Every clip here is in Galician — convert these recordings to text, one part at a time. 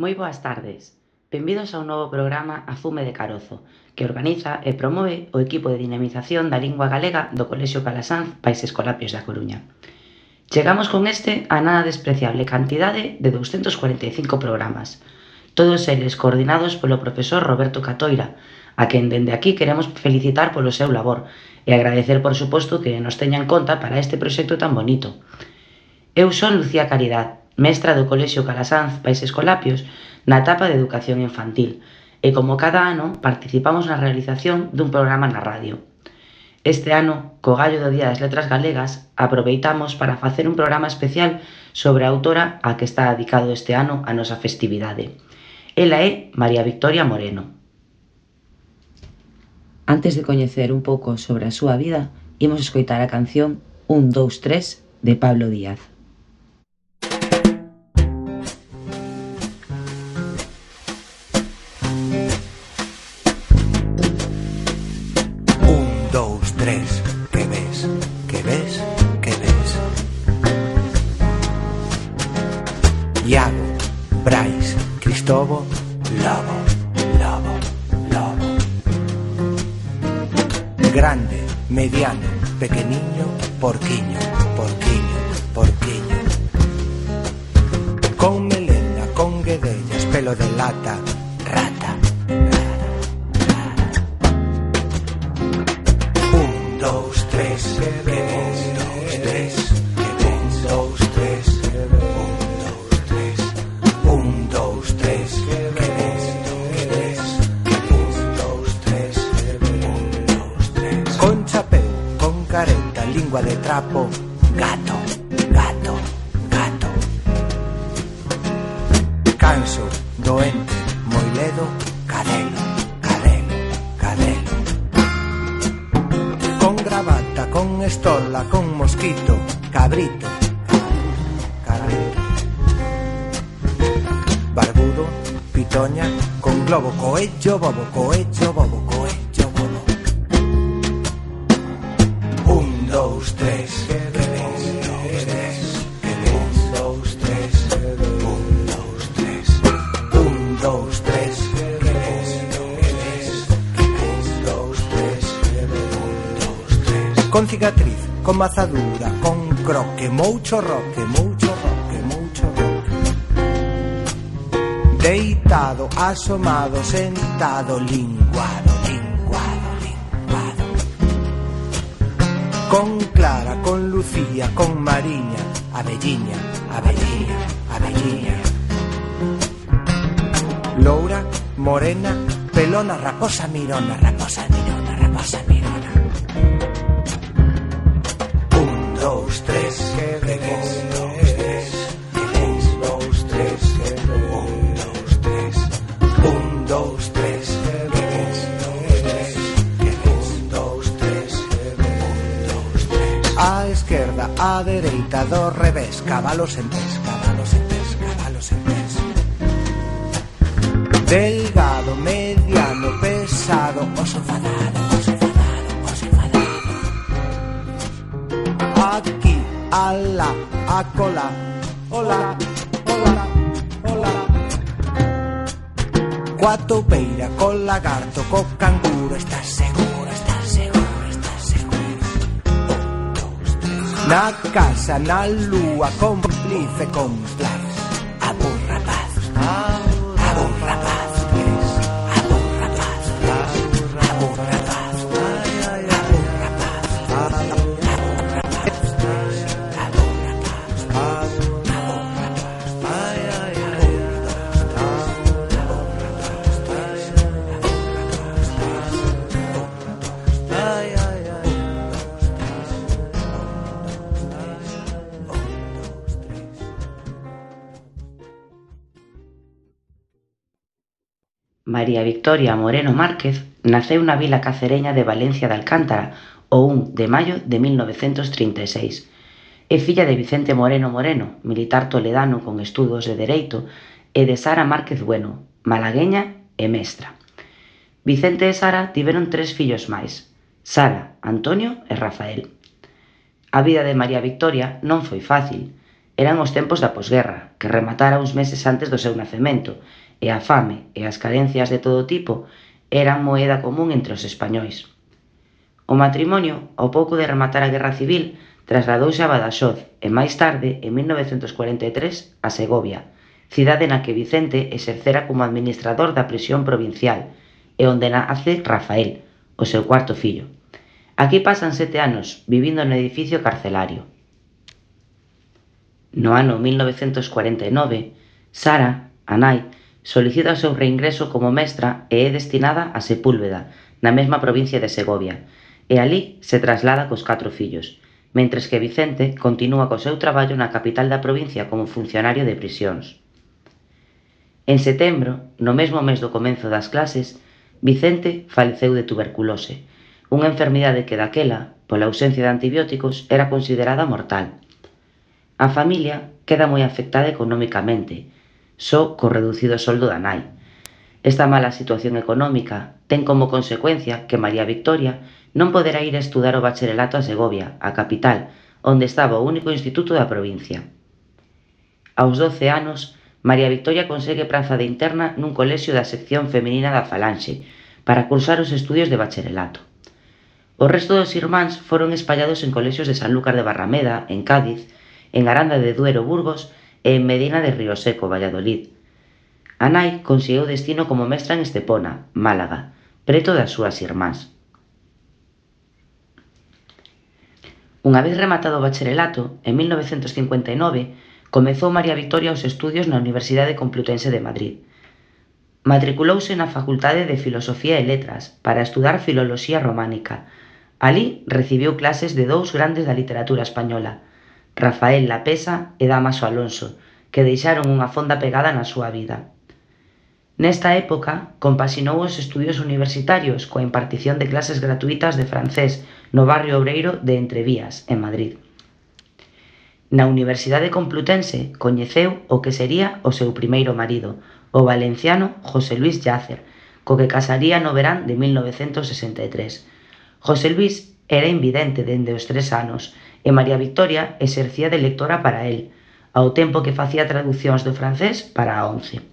Moi boas tardes. Benvidos ao novo programa A Fume de Carozo, que organiza e promove o equipo de dinamización da lingua galega do Colexio Calasanz Países Colapios da Coruña. Chegamos con este a nada despreciable cantidade de 245 programas, todos eles coordinados polo profesor Roberto Catoira, a quen dende aquí queremos felicitar polo seu labor e agradecer, por suposto, que nos teñan conta para este proxecto tan bonito. Eu son Lucía Caridad, mestra do Colexio Calasanz Países Colapios na etapa de educación infantil, e como cada ano participamos na realización dun programa na radio. Este ano, co gallo do Día das Letras Galegas, aproveitamos para facer un programa especial sobre a autora a que está dedicado este ano a nosa festividade. Ela é María Victoria Moreno. Antes de coñecer un pouco sobre a súa vida, imos escoitar a canción 1, 2, 3 de Pablo Díaz. lengua de trapo, gato, gato, gato. Canso, doente, moiledo, cadelo, cadelo, cadelo. Con gravata, con estola, con mosquito, cabrito, cabrito. Barbudo, pitoña, con globo, coello, bobo, coello. Asomado, sentado, linguado, linguado, linguado. Con Clara, con Lucía, con Mariña, Avelliña, Avelliña, Avelliña. Loura, morena, pelona, raposa, mirona, raposa, cola. Ola, ola, ola. Cuatro peira con lagarto, co canguro, estás seguro, estás seguro, estás seguro. Un, dos, tres. Na casa, na lúa, cómplice, con plan. María Victoria Moreno Márquez naceu na vila cacereña de Valencia de Alcántara o 1 de maio de 1936. É filla de Vicente Moreno Moreno, militar toledano con estudos de Dereito, e de Sara Márquez Bueno, malagueña e mestra. Vicente e Sara tiveron tres fillos máis, Sara, Antonio e Rafael. A vida de María Victoria non foi fácil. Eran os tempos da posguerra, que rematara uns meses antes do seu nacemento, e a fame e as carencias de todo tipo eran moeda común entre os españois. O matrimonio, ao pouco de rematar a Guerra Civil, trasladouse a Badaxoz e máis tarde, en 1943, a Segovia, cidade na que Vicente exercera como administrador da prisión provincial e onde nace Rafael, o seu cuarto fillo. Aquí pasan sete anos vivindo no edificio carcelario. No ano 1949, Sara, a nai, Solicita o seu reingreso como mestra e é destinada a Sepúlveda, na mesma provincia de Segovia, e alí se traslada cos catro fillos, mentres que Vicente continúa co seu traballo na capital da provincia como funcionario de prisións. En setembro, no mesmo mes do comenzo das clases, Vicente faleceu de tuberculose, unha enfermidade que daquela, pola ausencia de antibióticos, era considerada mortal. A familia queda moi afectada economicamente, só co reducido soldo da nai. Esta mala situación económica ten como consecuencia que María Victoria non poderá ir a estudar o bacharelato a Segovia, a capital, onde estaba o único instituto da provincia. Aos 12 anos, María Victoria consegue praza de interna nun colexio da sección femenina da Falanxe para cursar os estudios de bacharelato. O resto dos irmáns foron espallados en colexios de Sanlúcar de Barrameda, en Cádiz, en Aranda de Duero Burgos en Medina de Río Seco, Valladolid. A nai conseguiu destino como mestra en Estepona, Málaga, preto das súas irmás. Unha vez rematado o bacharelato, en 1959, comezou María Victoria os estudios na Universidade Complutense de Madrid. Matriculouse na Facultade de Filosofía e Letras para estudar Filoloxía Románica. Alí recibiu clases de dous grandes da literatura española, Rafael Lapesa e Damaso Alonso, que deixaron unha fonda pegada na súa vida. Nesta época compaxinou os estudios universitarios coa impartición de clases gratuítas de francés no barrio obreiro de Entrevías, en Madrid. Na Universidade Complutense coñeceu o que sería o seu primeiro marido, o valenciano José Luis Yácer, co que casaría no verán de 1963. José Luis era invidente dende os tres anos e María Victoria exercía de lectora para el, ao tempo que facía traduccións do francés para a once.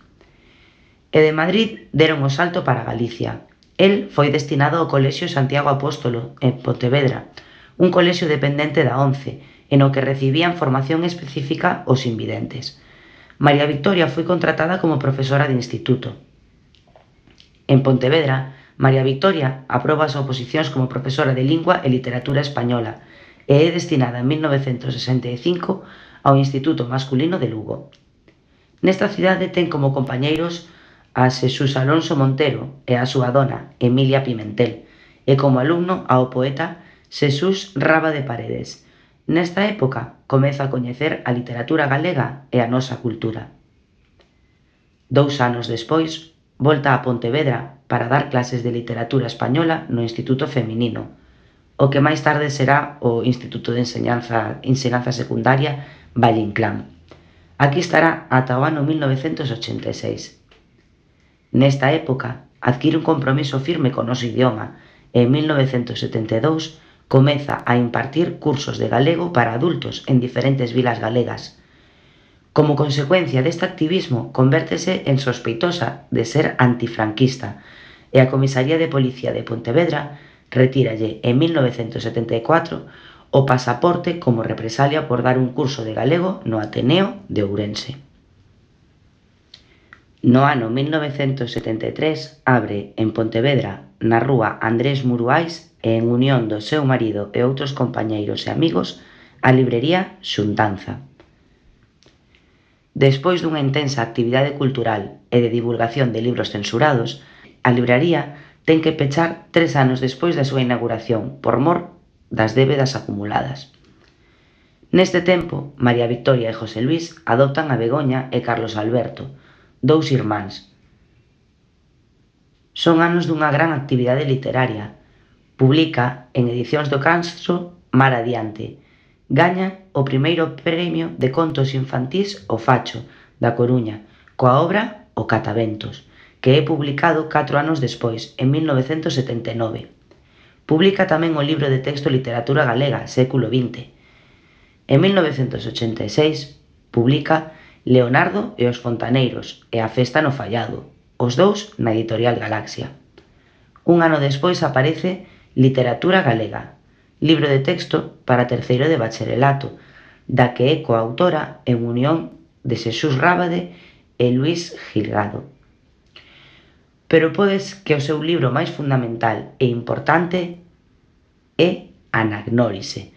E de Madrid deron o salto para Galicia. El foi destinado ao Colexio Santiago Apóstolo, en Pontevedra, un colexio dependente da once, en o que recibían formación específica os invidentes. María Victoria foi contratada como profesora de instituto. En Pontevedra, María Victoria aproba as oposicións como profesora de lingua e literatura española, e é destinada en 1965 ao Instituto Masculino de Lugo. Nesta cidade ten como compañeiros a Xesús Alonso Montero e a súa dona, Emilia Pimentel, e como alumno ao poeta Xesús Raba de Paredes. Nesta época comeza a coñecer a literatura galega e a nosa cultura. Dous anos despois, volta a Pontevedra para dar clases de literatura española no Instituto Feminino, o que máis tarde será o Instituto de Enseñanza, Enseñanza Secundaria Valle Inclán. Aquí estará ata o ano 1986. Nesta época, adquire un compromiso firme con noso idioma e en 1972 comeza a impartir cursos de galego para adultos en diferentes vilas galegas, Como consecuencia deste activismo, convértese en sospeitosa de ser antifranquista e a Comisaría de Policía de Pontevedra retíralle en 1974 o pasaporte como represalia por dar un curso de galego no Ateneo de Ourense. No ano 1973 abre en Pontevedra, na rúa Andrés Muruais e en unión do seu marido e outros compañeiros e amigos a librería Xuntanza. Despois dunha intensa actividade cultural e de divulgación de libros censurados, a libraría ten que pechar tres anos despois da súa inauguración por mor das débedas acumuladas. Neste tempo, María Victoria e José Luis adoptan a Begoña e Carlos Alberto, dous irmáns. Son anos dunha gran actividade literaria. Publica en Edicións do Canso Mar Adiante. Gaña o primeiro premio de contos infantís O Facho, da Coruña, coa obra O Cataventos que é publicado catro anos despois, en 1979. Publica tamén o libro de texto Literatura Galega, século XX. En 1986 publica Leonardo e os Fontaneiros e a Festa no Fallado, os dous na editorial Galaxia. Un ano despois aparece Literatura Galega, libro de texto para terceiro de bacharelato, da que é coautora en unión de Xesús Rábade e Luis Gilgado pero podes que o seu libro máis fundamental e importante é Anagnórise,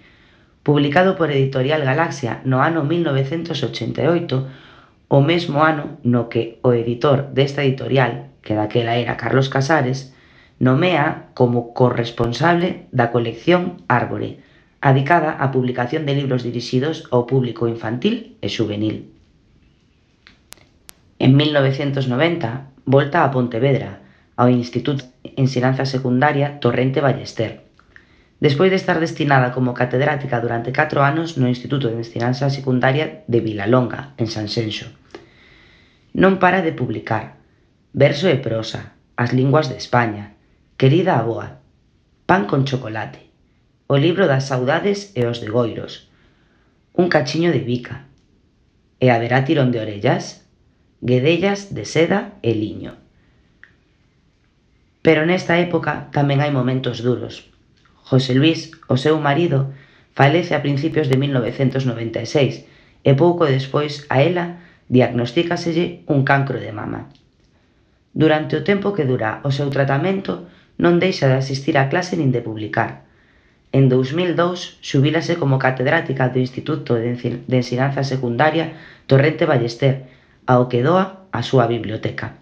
publicado por Editorial Galaxia no ano 1988, o mesmo ano no que o editor desta editorial, que daquela era Carlos Casares, nomea como corresponsable da colección Árbore, adicada á publicación de libros dirixidos ao público infantil e xuvenil. En 1990 volta a Pontevedra, ao Instituto de Ensinanza Secundaria Torrente Ballester. Despois de estar destinada como catedrática durante 4 anos no Instituto de Ensinanza Secundaria de Vilalonga, en Sanxenxo. Non para de publicar. Verso e prosa, As linguas de España, Querida aboa, Pan con chocolate, O libro das saudades e os de goiros, Un cachiño de bica, E haberá tirón de orellas? guedellas de seda e liño. Pero nesta época tamén hai momentos duros. José Luis, o seu marido, falece a principios de 1996 e pouco despois a ela diagnostícaselle un cancro de mama. Durante o tempo que dura o seu tratamento, non deixa de asistir á clase nin de publicar. En 2002 xubilase como catedrática do Instituto de Ensinanza Secundaria Torrente Ballester ao que doa a súa biblioteca.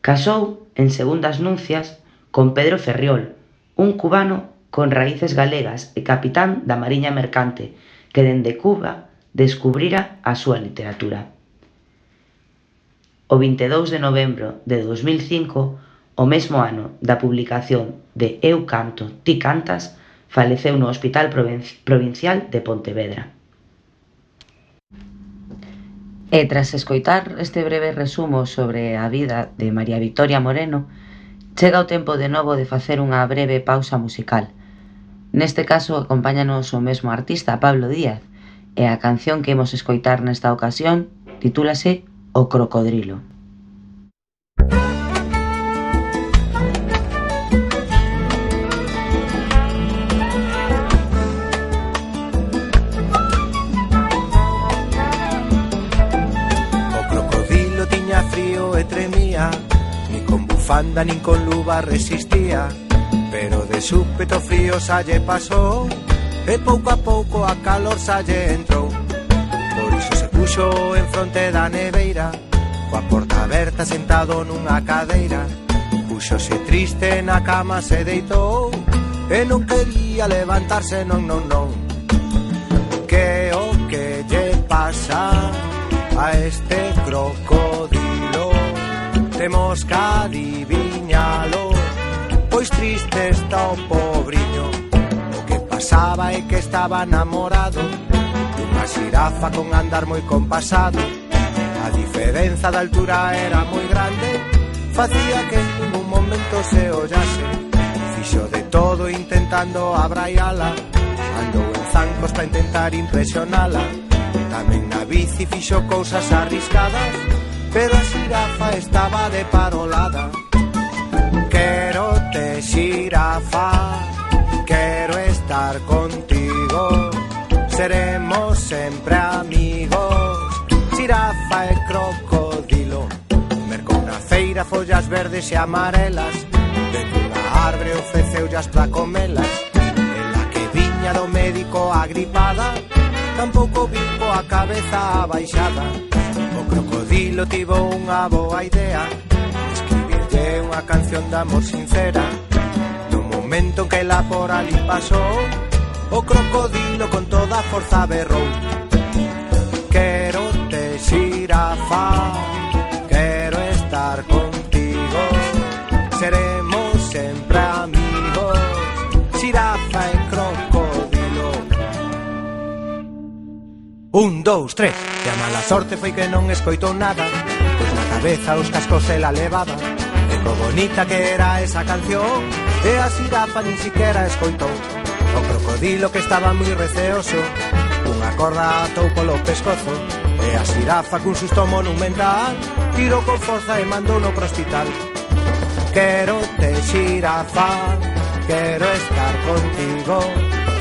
Casou en segundas nuncias con Pedro Ferriol, un cubano con raíces galegas e capitán da Mariña Mercante, que dende Cuba descubrira a súa literatura. O 22 de novembro de 2005, o mesmo ano da publicación de Eu canto, ti cantas, faleceu no Hospital Provincial de Pontevedra. E tras escoitar este breve resumo sobre a vida de María Victoria Moreno, chega o tempo de novo de facer unha breve pausa musical. Neste caso, acompáñanos o mesmo artista Pablo Díaz, e a canción que imos escoitar nesta ocasión titúlase O Crocodrilo. bufanda nin con luva resistía Pero de súpeto frío salle pasou E pouco a pouco a calor salle entrou. Por iso se puxo en fronte da neveira Coa porta aberta sentado nunha cadeira. Puxose triste na cama se deitou E non quería levantarse, non, non, non. Que o que lle pasa a este crocodilo temos que adivinhalo Pois triste está o pobriño O que pasaba é que estaba namorado Dunha xirafa con andar moi compasado. A diferenza da altura era moi grande. Facía que en un momento se ollase. Fixo de todo intentando abraiala. Andou en zancos para intentar impresionala. Tamén na bici fixo cousas arriscadas pero a xirafa estaba de parolada. Quero te xirafa, quero estar contigo, seremos sempre amigos, xirafa e crocodilo. Mercou na feira follas verdes e amarelas, de cura arbre ofreceullas pra comelas, en la que viña do médico agripada, tampouco vivo a cabeza abaixada lo tivo unha boa idea Escribirlle unha canción de amor sincera. No momento en que la por ali pasou O crocodilo con toda forza berrou. Quero te xirafa Quero estar contigo Seré Un, dous, tres. E a mala sorte foi que non escoitou nada. Pois na cabeza os cascos ela levaba. E co bonita que era esa canción E a xirafa nin siquiera escoitou. O crocodilo que estaba moi receoso Unha corda atou polo pescozo. E a xirafa cun susto monumental Tirou con forza e mandou no pro hospital Quero te xirafa Quero estar contigo.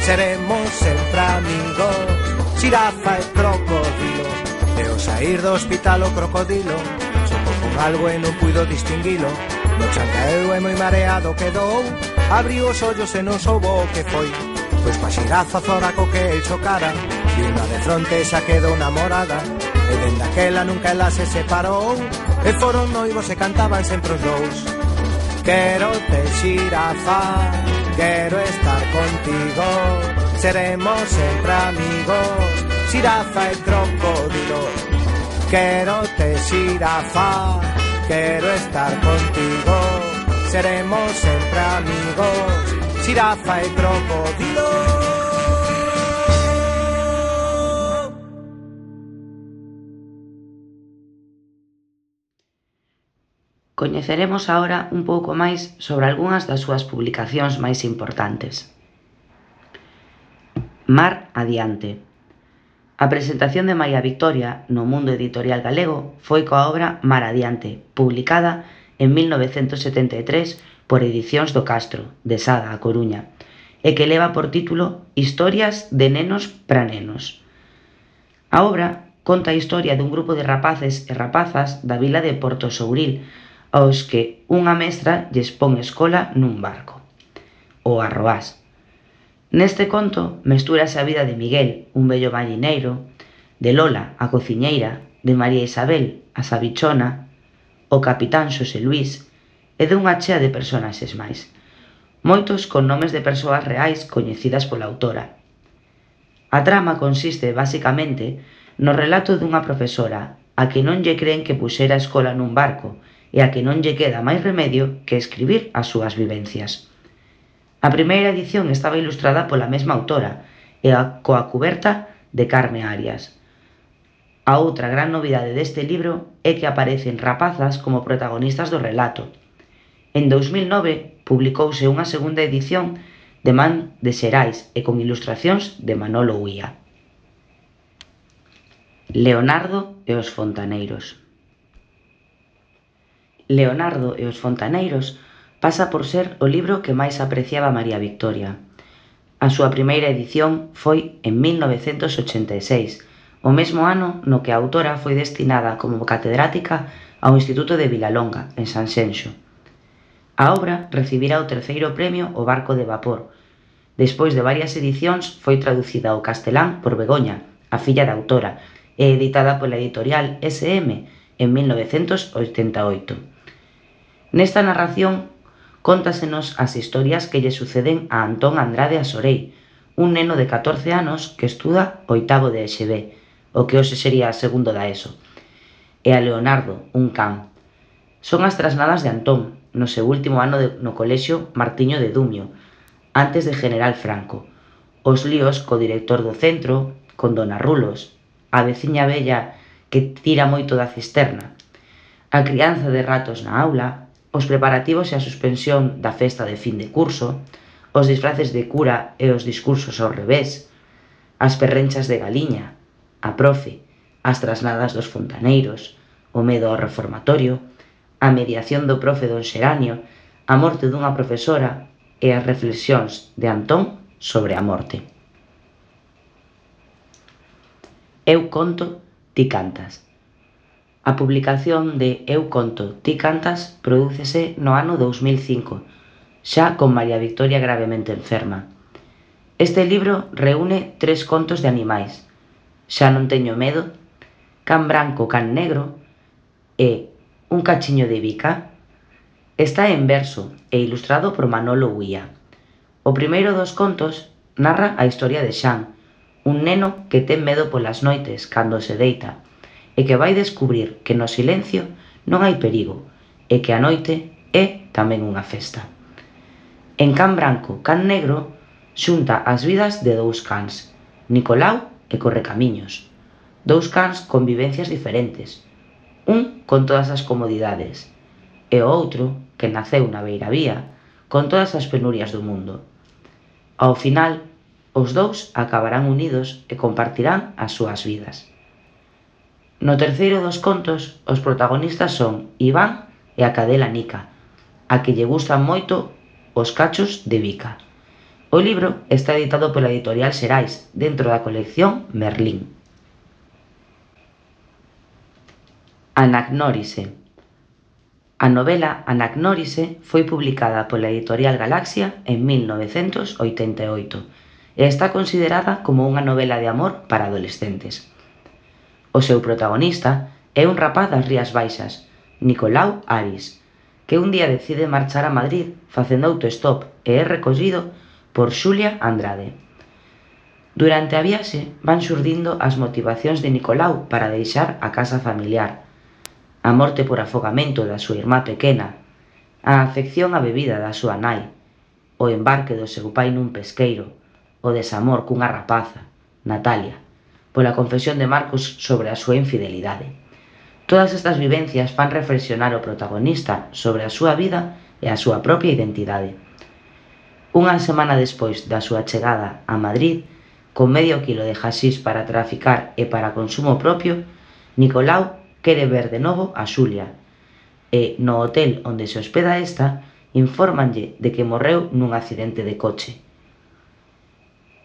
Seremos sempre amigos xirafa e crocodilo. E ao sair do hospital o crocodilo Chocou con algo e non puido distinguilo. No chancaeu e moi mareado quedou Abriu os ollos e non soubo o que foi. Pois pa xirafa zoraco que el chocara Vino de fronte e xa quedou namorada. E dende aquela nunca ela se separou E foron noivos e cantaban sempre os dous. Quero te xirafa Quero estar contigo seremos sempre amigos. Sirafa el crocodilo, quiero te sirafa, quiero estar contigo. Seremos sempre amigos, sirafa el crocodilo. Coñeceremos agora un pouco máis sobre algunhas das súas publicacións máis importantes. Mar adiante. A presentación de María Victoria no mundo editorial galego foi coa obra Mar adiante, publicada en 1973 por Edicións do Castro, de Sada, a Coruña, e que leva por título Historias de nenos para nenos. A obra conta a historia dun grupo de rapaces e rapazas da vila de Porto Souril, aos que unha mestra lles pon escola nun barco, o Arroás, Neste conto mestúrase a vida de Miguel, un bello marineiro, de Lola, a cociñeira, de María Isabel, a sabichona, o capitán Xosé Luís e dunha chea de personaxes máis, moitos con nomes de persoas reais coñecidas pola autora. A trama consiste basicamente no relato dunha profesora a que non lle creen que puxera a escola nun barco e a que non lle queda máis remedio que escribir as súas vivencias. A primeira edición estaba ilustrada pola mesma autora e a, coa cuberta de Carme Arias. A outra gran novidade deste libro é que aparecen rapazas como protagonistas do relato. En 2009 publicouse unha segunda edición de man de Xerais e con ilustracións de Manolo Uía. Leonardo e os fontaneiros. Leonardo e os fontaneiros pasa por ser o libro que máis apreciaba María Victoria. A súa primeira edición foi en 1986, o mesmo ano no que a autora foi destinada como catedrática ao Instituto de Vilalonga, en Sanxenxo. A obra recibira o terceiro premio O Barco de Vapor. Despois de varias edicións foi traducida ao castelán por Begoña, a filla da autora, e editada pola editorial SM en 1988. Nesta narración Contásenos as historias que lle suceden a Antón Andrade Asorei, un neno de 14 anos que estuda oitavo de EXB, o que hoxe sería segundo da ESO, e a Leonardo, un can. Son as trasnadas de Antón, no seu último ano de, no colexio Martiño de Dumio, antes de General Franco. Os líos co director do centro, con Dona Rulos, a veciña bella que tira moito da cisterna, a crianza de ratos na aula, os preparativos e a suspensión da festa de fin de curso, os disfraces de cura e os discursos ao revés, as perrenchas de galiña, a profe, as trasladas dos fontaneiros, o medo ao reformatorio, a mediación do profe don Xeranio, a morte dunha profesora e as reflexións de Antón sobre a morte. Eu conto, ti cantas. A publicación de Eu conto, ti cantas prodúcese no ano 2005, xa con María Victoria gravemente enferma. Este libro reúne tres contos de animais. Xa non teño medo, Can branco, can negro e Un cachiño de bica. Está en verso e ilustrado por Manolo Guía. O primeiro dos contos narra a historia de Xan, un neno que ten medo polas noites cando se deita e que vai descubrir que no silencio non hai perigo e que a noite é tamén unha festa. En Can Branco, Can Negro, xunta as vidas de dous cans, Nicolau e Correcamiños. Dous cans con vivencias diferentes, un con todas as comodidades, e o outro, que naceu na Beira Vía, con todas as penurias do mundo. Ao final, os dous acabarán unidos e compartirán as súas vidas. No terceiro dos contos, os protagonistas son Iván e a cadela Nica, a que lle gustan moito os cachos de bica. O libro está editado pola editorial Xerais dentro da colección Merlín. Anagnórise A novela Anagnórise foi publicada pola editorial Galaxia en 1988 e está considerada como unha novela de amor para adolescentes. O seu protagonista é un rapaz das Rías Baixas, Nicolau Aris, que un día decide marchar a Madrid facendo autostop e é recollido por Xulia Andrade. Durante a viaxe van xurdindo as motivacións de Nicolau para deixar a casa familiar, a morte por afogamento da súa irmá pequena, a afección á bebida da súa nai, o embarque do seu pai nun pesqueiro, o desamor cunha rapaza, Natalia, pola confesión de Marcos sobre a súa infidelidade. Todas estas vivencias fan reflexionar o protagonista sobre a súa vida e a súa propia identidade. Unha semana despois da súa chegada a Madrid, con medio quilo de hasís para traficar e para consumo propio, Nicolau quere ver de novo a Xulia e no hotel onde se hospeda esta infórmanlle de que morreu nun accidente de coche.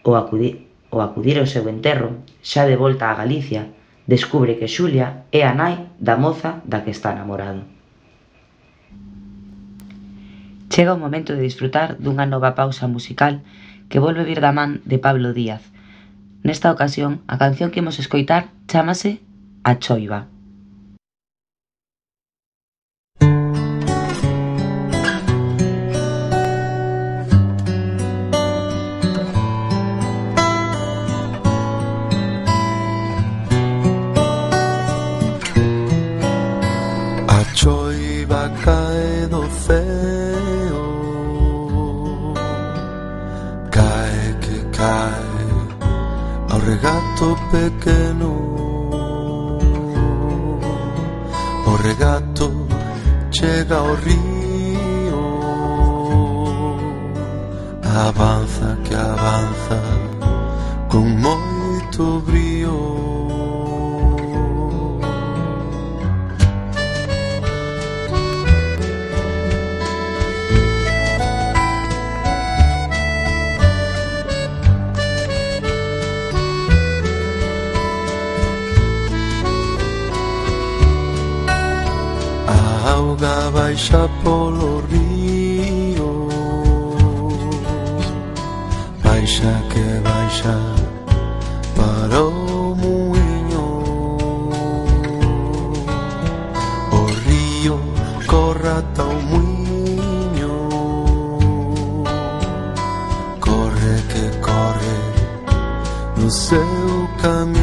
O acudir ao acudir ao seu enterro, xa de volta a Galicia, descubre que Xulia é a nai da moza da que está namorado. Chega o momento de disfrutar dunha nova pausa musical que volve vir da man de Pablo Díaz. Nesta ocasión, a canción que imos escoitar chamase A Choiva. gato pequeno O regato chega ao río. Avanza que avanza con moito brío. moda baixa polo río Baixa que baixa para o muiño O río corra ata o muiño Corre que corre no seu camiño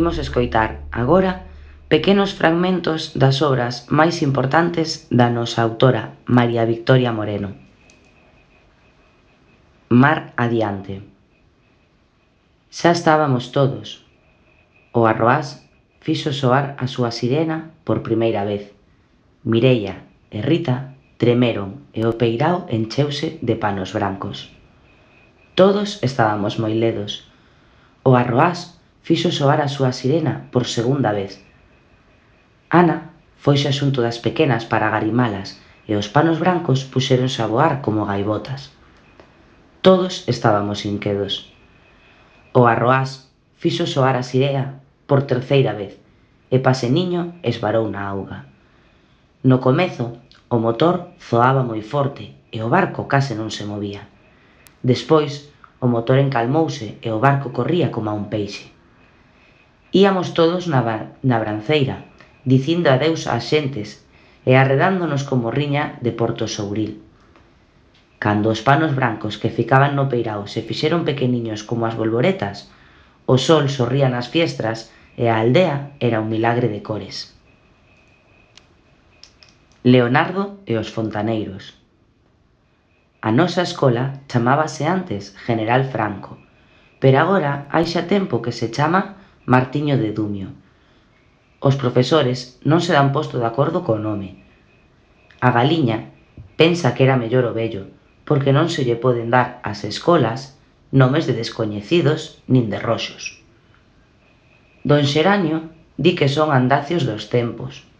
imos escoitar agora pequenos fragmentos das obras máis importantes da nosa autora María Victoria Moreno. Mar adiante. Xa estábamos todos. O arroás fixo soar a súa sirena por primeira vez. Mireia e Rita tremeron e o peirao encheuse de panos brancos. Todos estábamos moi ledos. O arroás fixo soar a súa sirena por segunda vez. Ana foise a xunto das pequenas para garimalas e os panos brancos puxéronse a voar como gaivotas. Todos estábamos inquedos. O arroás fixo soar a sirena por terceira vez e Paseniño esvarou na auga. No comezo, o motor zoaba moi forte e o barco case non se movía. Despois, o motor encalmouse e o barco corría como a un peixe. Íamos todos na, na branceira, dicindo adeus ás xentes e arredándonos como riña de Porto Souril. Cando os panos brancos que ficaban no peirao se fixeron pequeniños como as bolboretas, o sol sorría nas fiestras e a aldea era un milagre de cores. Leonardo e os fontaneiros A nosa escola chamábase antes General Franco, pero agora hai xa tempo que se chama Martiño de Dumio. Os profesores non se dan posto de acordo co nome. A galiña pensa que era mellor o vello, porque non se lle poden dar ás escolas nomes de descoñecidos nin de roxos. Don Xeranio di que son andacios dos tempos.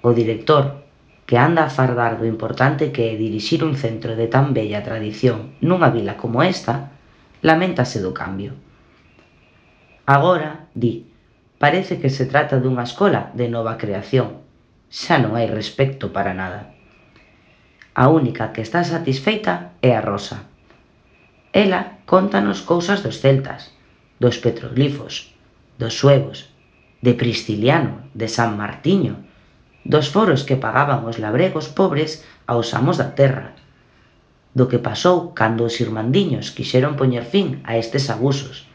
O director, que anda a fardar do importante que é dirixir un centro de tan bella tradición nunha vila como esta, lamentase do cambio. Agora, di, parece que se trata dunha escola de nova creación. Xa non hai respecto para nada. A única que está satisfeita é a Rosa. Ela contanos cousas dos celtas, dos petroglifos, dos suevos, de Prisciliano, de San Martiño, dos foros que pagaban os labregos pobres aos amos da terra, do que pasou cando os irmandiños quixeron poñer fin a estes abusos,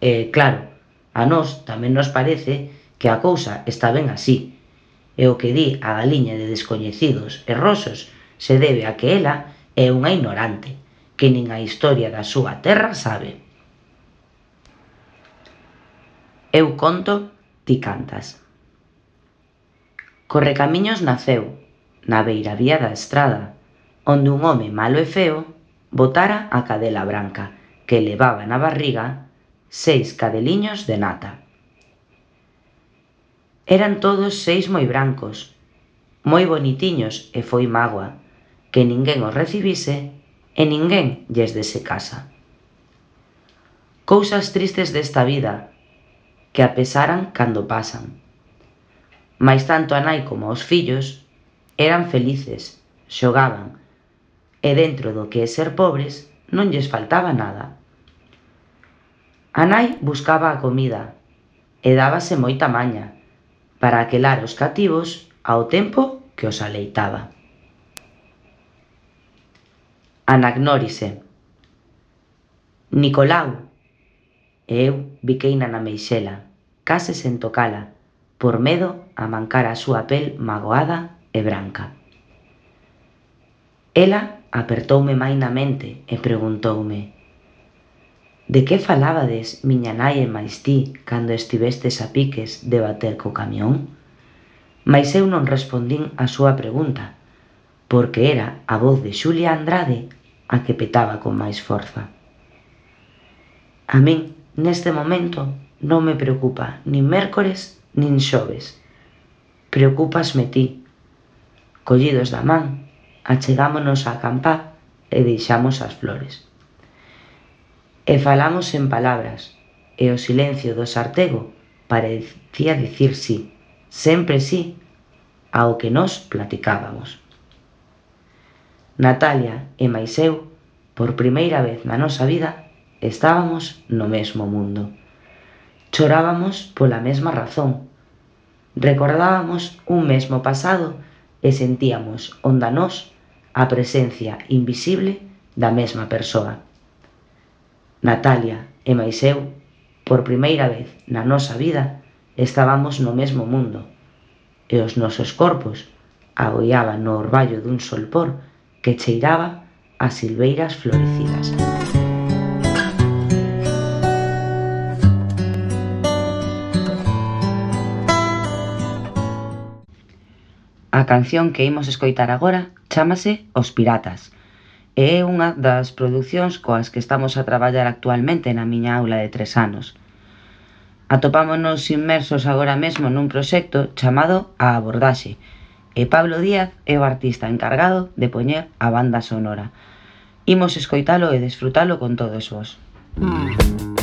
E, claro, a nós tamén nos parece que a cousa está ben así, e o que di a galiña de descoñecidos e rosos se debe a que ela é unha ignorante, que nin a historia da súa terra sabe. Eu conto, ti cantas. Correcamiños naceu, na beira vía da estrada, onde un home malo e feo botara a cadela branca que levaba na barriga seis cadeliños de nata. Eran todos seis moi brancos, moi bonitiños e foi mágoa que ninguén os recibise e ninguén lles dese casa. Cousas tristes desta vida que apesaran cando pasan. Mais tanto a nai como os fillos eran felices, xogaban, e dentro do que é ser pobres non lles faltaba nada. A nai buscaba a comida e dábase moita maña para aquelar os cativos ao tempo que os aleitaba. Anagnórise. Nicolau. E eu biqueina na meixela, case sen tocala, por medo a mancar a súa pel magoada e branca. Ela apertoume mainamente e preguntoume De que falabades, miña nai e máis ti, cando estivestes a piques de bater co camión? Mais eu non respondín á súa pregunta, porque era a voz de Xulia Andrade a que petaba con máis forza. A min, neste momento, non me preocupa nin mércores nin xoves. Preocupasme ti. Collidos da man, achegámonos a acampar e deixamos as flores. E falamos en palabras, e o silencio do Sartego parecía dicir si, sempre si, ao que nós platicábamos. Natalia e máis eu, por primeira vez na nosa vida, estábamos no mesmo mundo. Chorábamos pola mesma razón. Recordábamos un mesmo pasado e sentíamos onda nós a presencia invisible da mesma persoa. Natalia e máis eu, por primeira vez na nosa vida, estábamos no mesmo mundo, e os nosos corpos agoiaban no orballo dun solpor que cheiraba a silveiras florecidas. A canción que imos escoitar agora chámase Os Piratas, e é unha das producións coas que estamos a traballar actualmente na miña aula de tres anos. Atopámonos inmersos agora mesmo nun proxecto chamado A Abordaxe, e Pablo Díaz é o artista encargado de poñer a banda sonora. Imos escoitalo e desfrutalo con todos vos. Mm.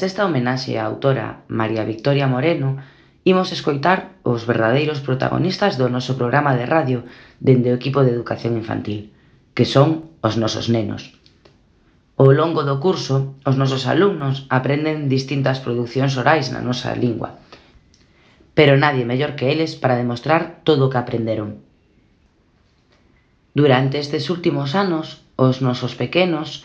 Tras esta homenaxe á autora María Victoria Moreno, imos escoitar os verdadeiros protagonistas do noso programa de radio dende o equipo de educación infantil, que son os nosos nenos. Ao longo do curso, os nosos alumnos aprenden distintas producións orais na nosa lingua, pero nadie mellor que eles para demostrar todo o que aprenderon. Durante estes últimos anos, os nosos pequenos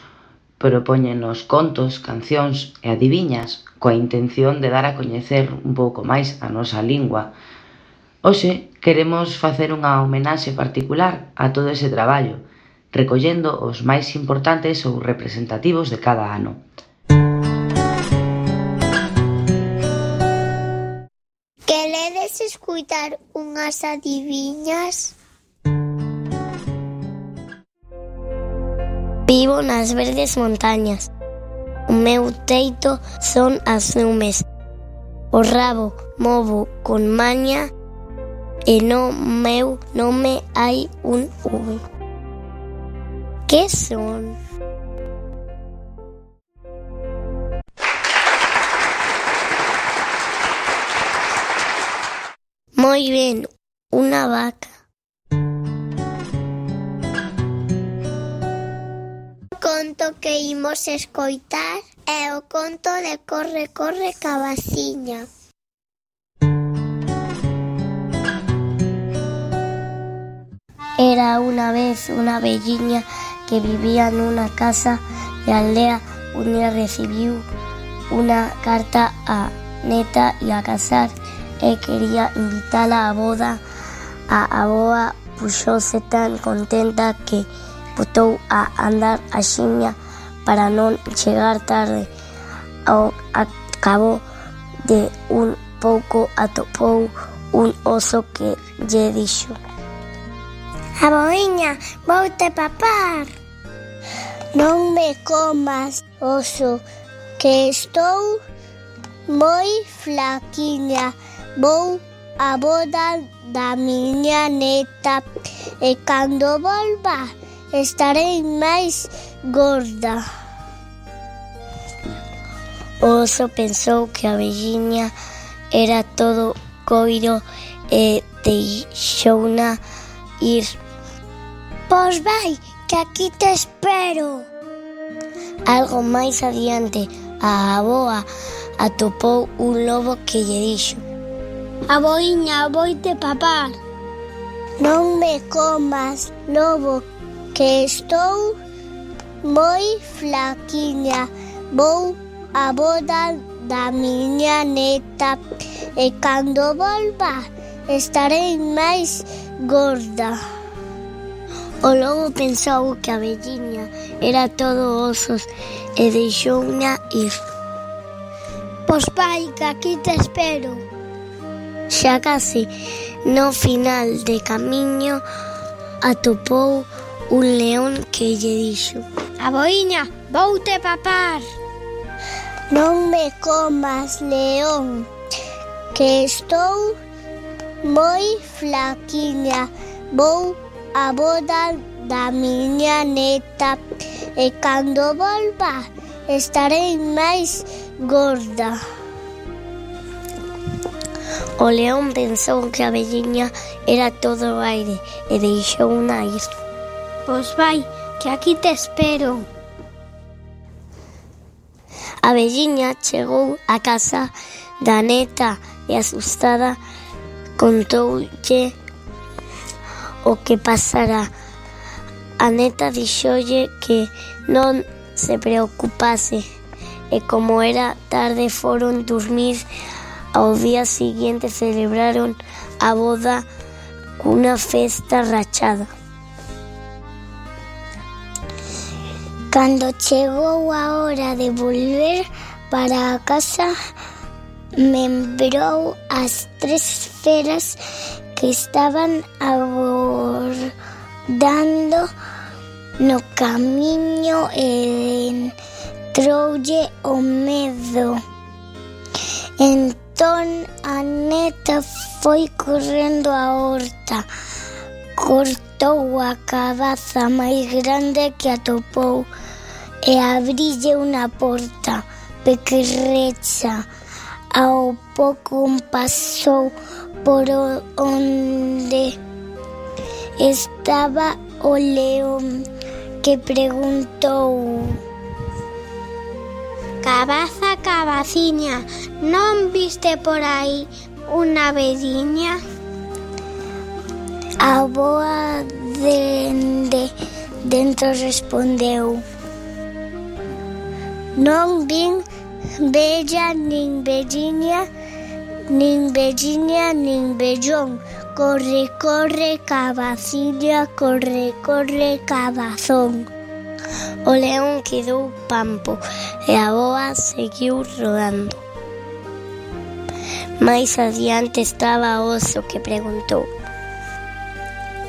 propóñenos contos, cancións e adiviñas coa intención de dar a coñecer un pouco máis a nosa lingua. Hoxe queremos facer unha homenaxe particular a todo ese traballo, recollendo os máis importantes ou representativos de cada ano. Queredes escutar unhas adiviñas? Vivo nas verdes montañas. O meu teito son as. O rabo movo con maña e no meu nome hai un V. Que son? Moi ben, unha vaca. conto que imos escoitar é o conto de Corre, corre, cabaciña. Era una vez una velliña que vivía nunha casa de aldea onde recibiu unha carta a neta e a casar e quería invitala a boda. A aboa puxose tan contenta que botou a andar a xiña para non chegar tarde. Ao acabo de un pouco atopou un oso que lle dixo A boiña, voute papar. Non me comas, oso, que estou moi flaquiña. Vou a boda da miña neta e cando volva estarei máis gorda. O oso pensou que a velliña era todo coiro e deixouna ir. Pois vai, que aquí te espero. Algo máis adiante, a aboa atopou un lobo que lle dixo Aboiña, voite papar. Non me comas, lobo, que estou moi flaquiña. Vou a boda da miña neta e cando volva estarei máis gorda. O lobo pensou que a velliña era todo osos e deixouna ir. Pois pai, que aquí te espero. Xa case no final de camiño atopou un león que lle dixo Aboiña, voute papar Non me comas, león Que estou moi flaquiña. Vou a boda da miña neta E cando volva estarei máis gorda. O león pensou que a velliña era todo o aire e deixou nair. Pois vai, que aquí te espero. A velliña chegou a casa da neta e asustada contoulle o que pasara. A neta dixolle que non se preocupase e como era tarde foron dormir ao día siguiente celebraron a boda cunha festa rachada. Cando chegou a hora de volver para a casa, membrou as tres feras que estaban abordando no camiño e entroulle o medo. Entón a neta foi correndo a horta, cortou a cabaza máis grande que atopou e abrille unha porta pequerrecha. Ao pouco pasou por onde estaba o león que preguntou Cabaza, cabaciña, non viste por aí unha vediña? A boa dende dentro respondeu Non vin bella nin velliña, nin velliña nin vellón. Corre, corre, cabaciña, corre, corre, cabazón. O león quedou pampo e a boa seguiu rodando. Mais adiante estaba oso que preguntou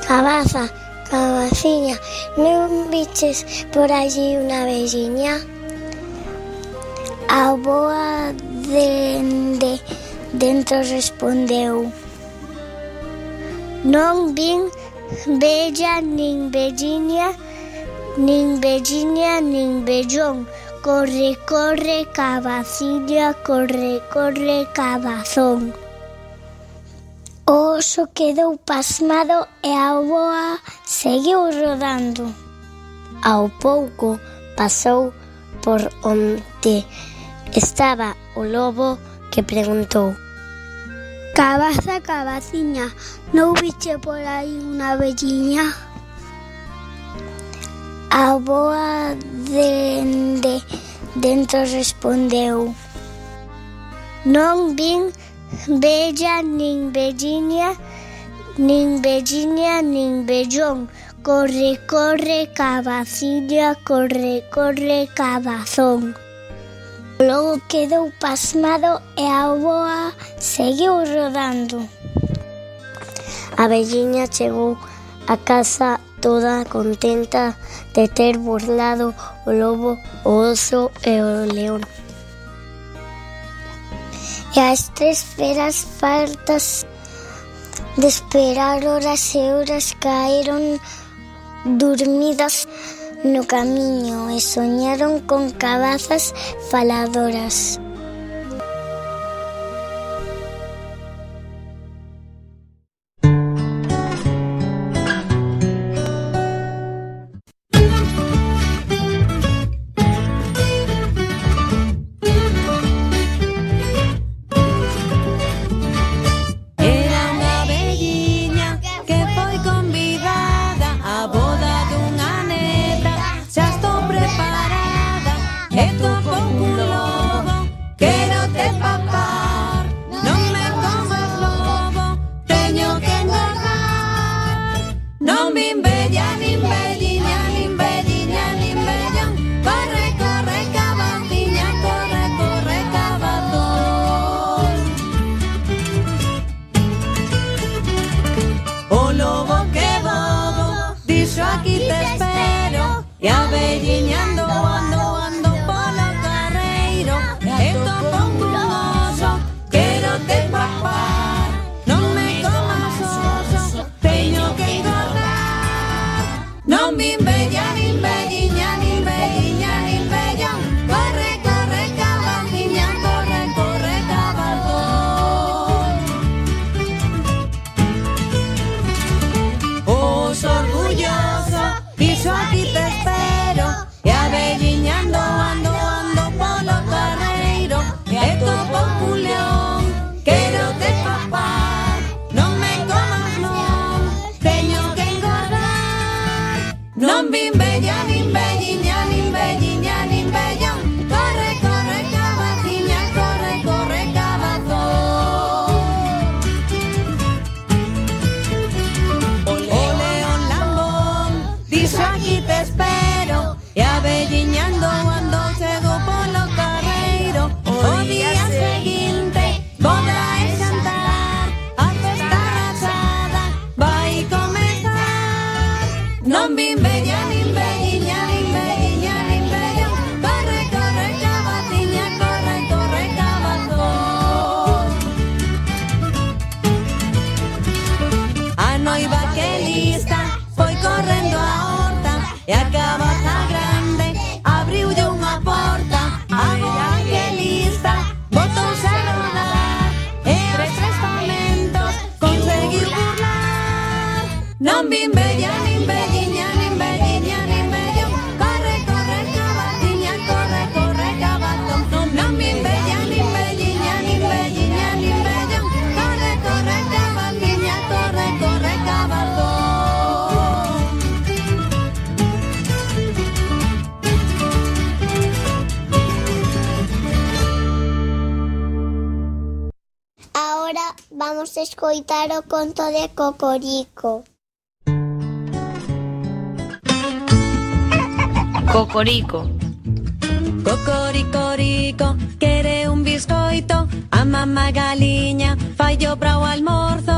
Cabaza, cabaciña, non viches por allí unha velliña? A avoa dende dentro respondeu. Non vin bella nin velliña Nin velliña nin vellón Corre, corre, cabaciña, corre, corre, cabazón O oso quedou pasmado e a boa seguiu rodando. Ao pouco pasou por onde Estaba o lobo que preguntou. Cabaza, cabaciña, non viche por aí unha velliña? A boa dende dentro respondeu. Non vin bella nin velliña, nin velliña, nin vellón. Corre, corre, cabaciña, corre, corre, cabazón. Logo quedou pasmado e a boa seguiu rodando. A velliña chegou a casa toda contenta de ter burlado o lobo, o oso e o león. E as tres feras fartas de esperar horas e horas caeron dormidas no camiño e soñaron con cabazas faladoras. de Cocorico. Cocorico. Cocoricorico, quiere un biscoito, ama magaliña, fallo bravo almorzo.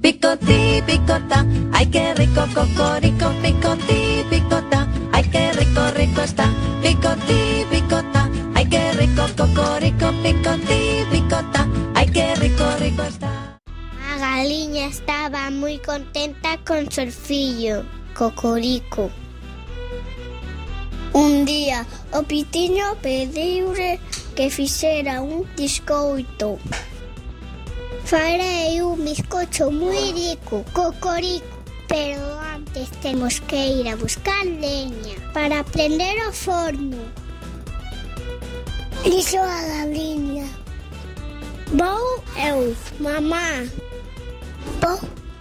Picotí, picota, ay qué rico cocorico, picotí, picota, ay qué rico, rico está. Picotí, picota, ay qué rico cocorico, picotí. Aliña estaba moi contenta con seu fillo, Cocorico. Un día o pitiño pediure que fixera un biscoito. Farei un bizcocho moi rico, Cocorico, pero antes temos que ir a buscar leña para prender o forno. Dixo a Galiña. Vou eu, mamá,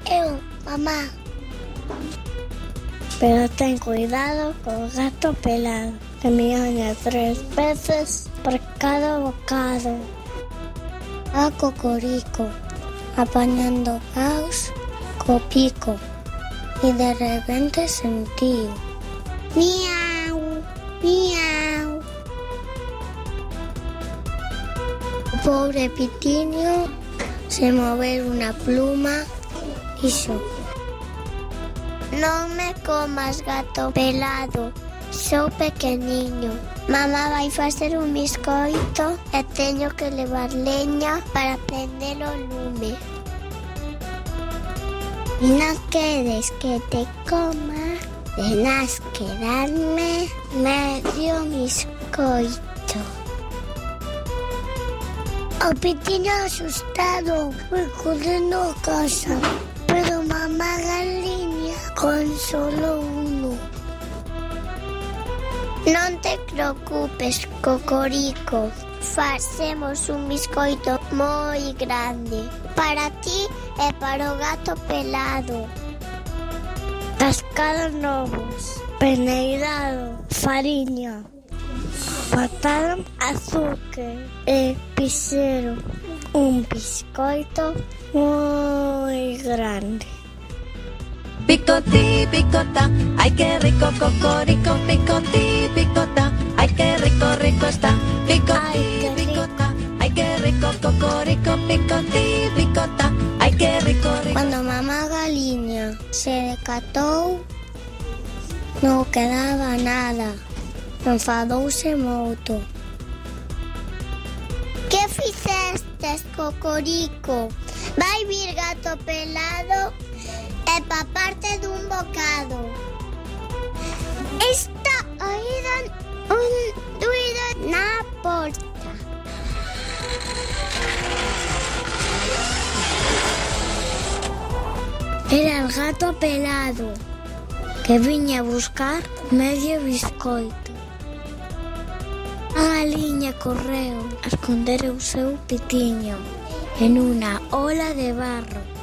Eu, mamá. Pero ten cuidado co gato pelado, que tres veces por cada bocado. A cocorico, apañando paus co pico y de repente sentí miau, miau. Pobre pitiño se mover unha pluma iso. Non me comas gato pelado, sou pequeniño. Mamá vai facer un biscoito e teño que levar leña para prender o lume. Non queres que te coma, tenas que darme medio biscoito. O pitiño asustado foi correndo a casa mamá galiña con solo uno. Non te preocupes, Cocorico. Facemos un biscoito moi grande para ti e para o gato pelado. Cascados novos, peneirado, fariña, patada azúcar e pisero. un biscoito moi grande. Picotí, picota, ay qué rico cocorico, picotí, picota, ay qué rico, rico está. Picotí, picota, ay qué rico cocorico, picotí, picota, ay qué rico, rico. Cuando mamá galiña se decatou, non quedaba nada, enfadouse moito. Que fixestes, cocorico? Vai vir gato pelado e paparte dun bocado. Esta oído un ruido na porta. Era el gato pelado que viña a buscar medio biscoito. A galiña correu a esconder o seu pitiño en unha ola de barro.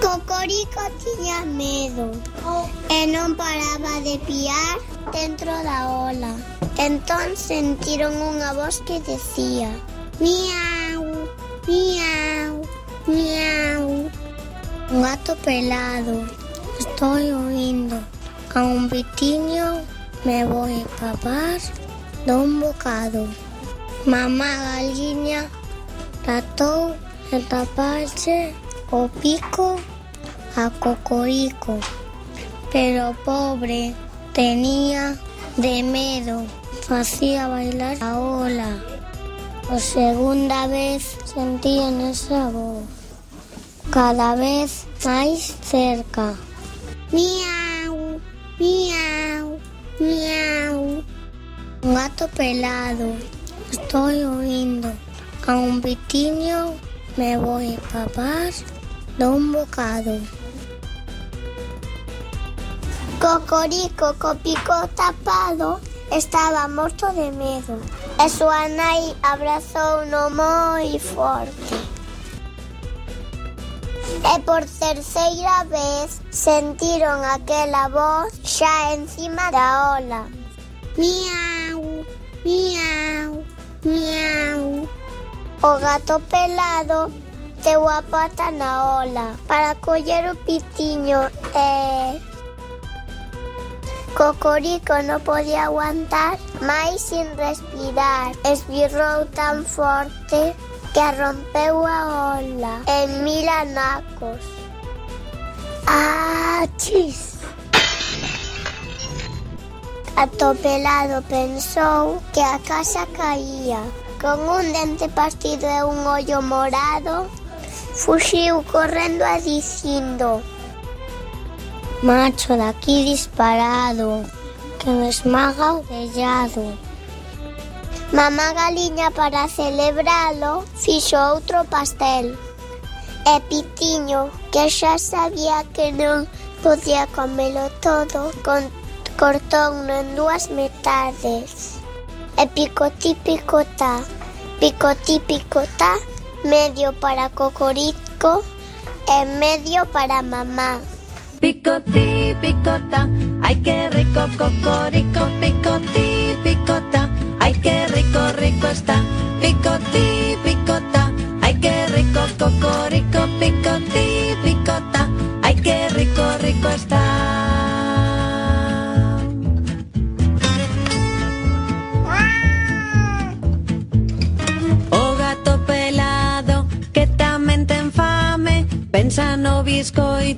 Cocorico tiña medo. E non paraba de piar dentro da ola. Entón sentiron unha voz que decía Miau, miau, miau Un gato pelado. Estoy oindo A un pitiño me voy a papar dun bocado Mamá galiña tratou de taparse o pico a cocorico Pero pobre tenía de medo Facía bailar a ola Por segunda vez sentían esa voz cada vez máis cerca. Miau, miau, miau. Un gato pelado, estoy oindo. A un pitiño me voy a papar dun bocado. Cocorico, co pico tapado, estaba morto de medo. E súa nai abrazou no moi forte. E por terceira vez sentiron aquela voz xa encima da ola. Miau, miau, miau. O gato pelado teu a pata na ola para coller o pitiño e... Cocorico non podía aguantar máis sin respirar. Esbirrou tan forte que rompeu a ola en mil anacos. Achis! Atopelado pensou que a casa caía. Con un dente partido e un ollo morado, Fuxiu correndo a dicindo Macho daqui disparado Que me esmaga o tellado Mamá Galiña para celebralo Fixo outro pastel. E Pitiño que xa sabía que non podía comelo todo con cortouno en dúas metades. E picotí picotá picotí picotá medio para Cocorico, en medio para mamá. Picotí, picota, ay qué rico cocorico, picotí, picota, ay qué rico, rico está. Picotí, picota, ay qué rico cocorico, picotí, picota, ay qué rico, rico está. blisko going.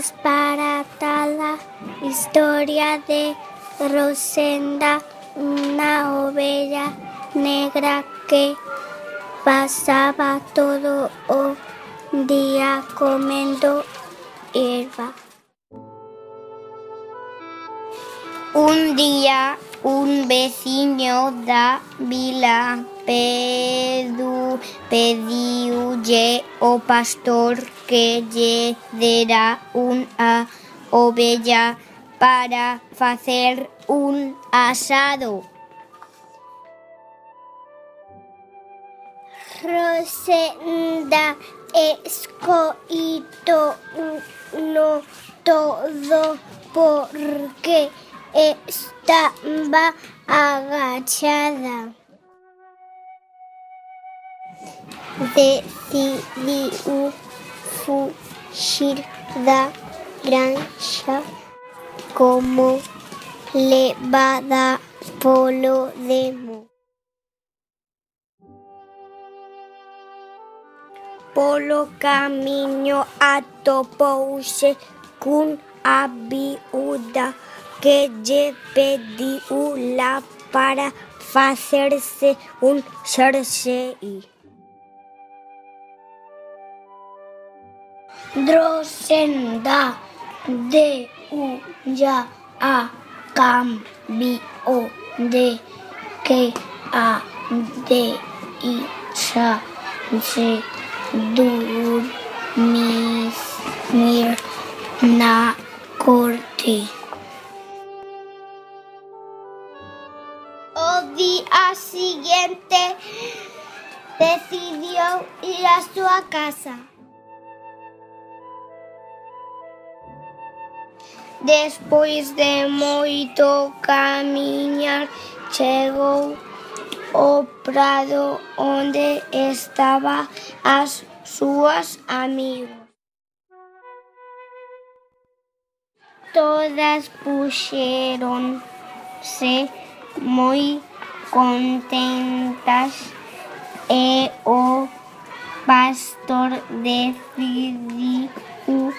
Disparatada historia de Rosenda, unha oveja negra que pasaba todo o día comendo erva. Un día un veciño da vila Pedro pediulle o pastor que lle dera unha ovella para facer un asado. Rosenda escoito no todo porque estaba agachada decidiu fuxir da granxa como levada polo demo. Polo camiño atopouse cun a que lle pediu la para facerse un xersei. Drosenda de ya a cambio de que a de isa se dormir na corte. O día siguiente decidió ir a su casa. Despois de moito camiñar, chegou ao prado onde estaba as súas amigas. Todas puxéronse moi contentas e o pastor decidiu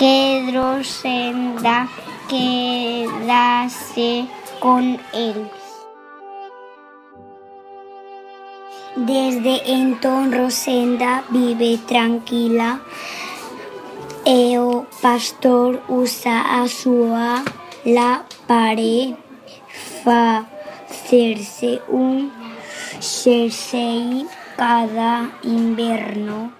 que Drosenda quedase con eles. Desde entón Rosenda vive tranquila e pastor usa a súa la para facerse un xersei cada inverno.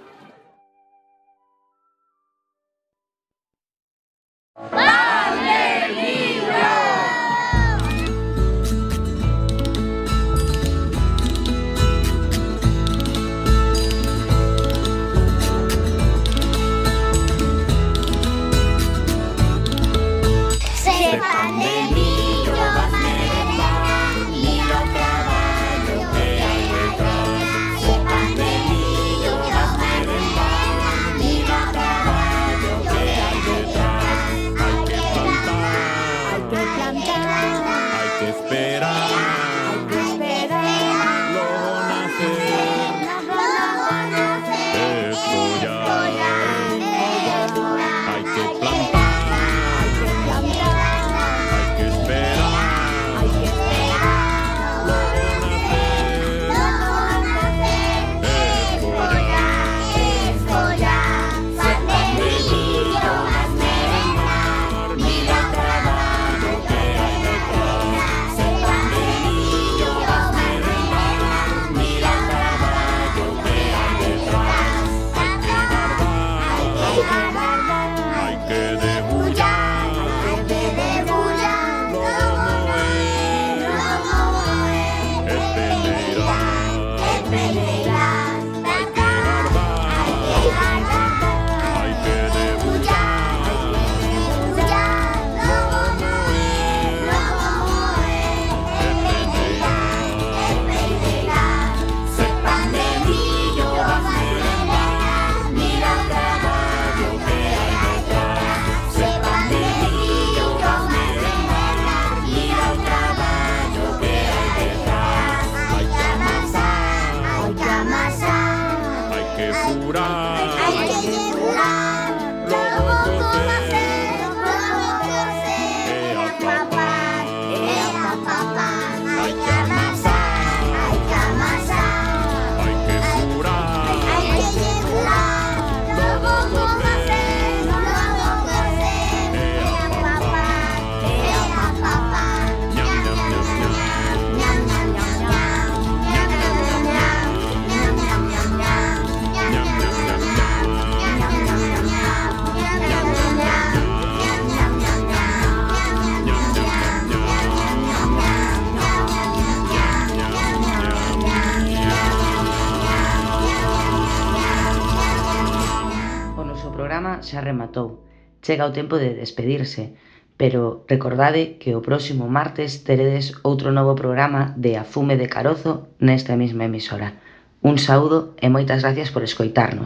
xa rematou. Chega o tempo de despedirse, pero recordade que o próximo martes teredes outro novo programa de Afume de Carozo nesta mesma emisora. Un saúdo e moitas gracias por escoitarnos.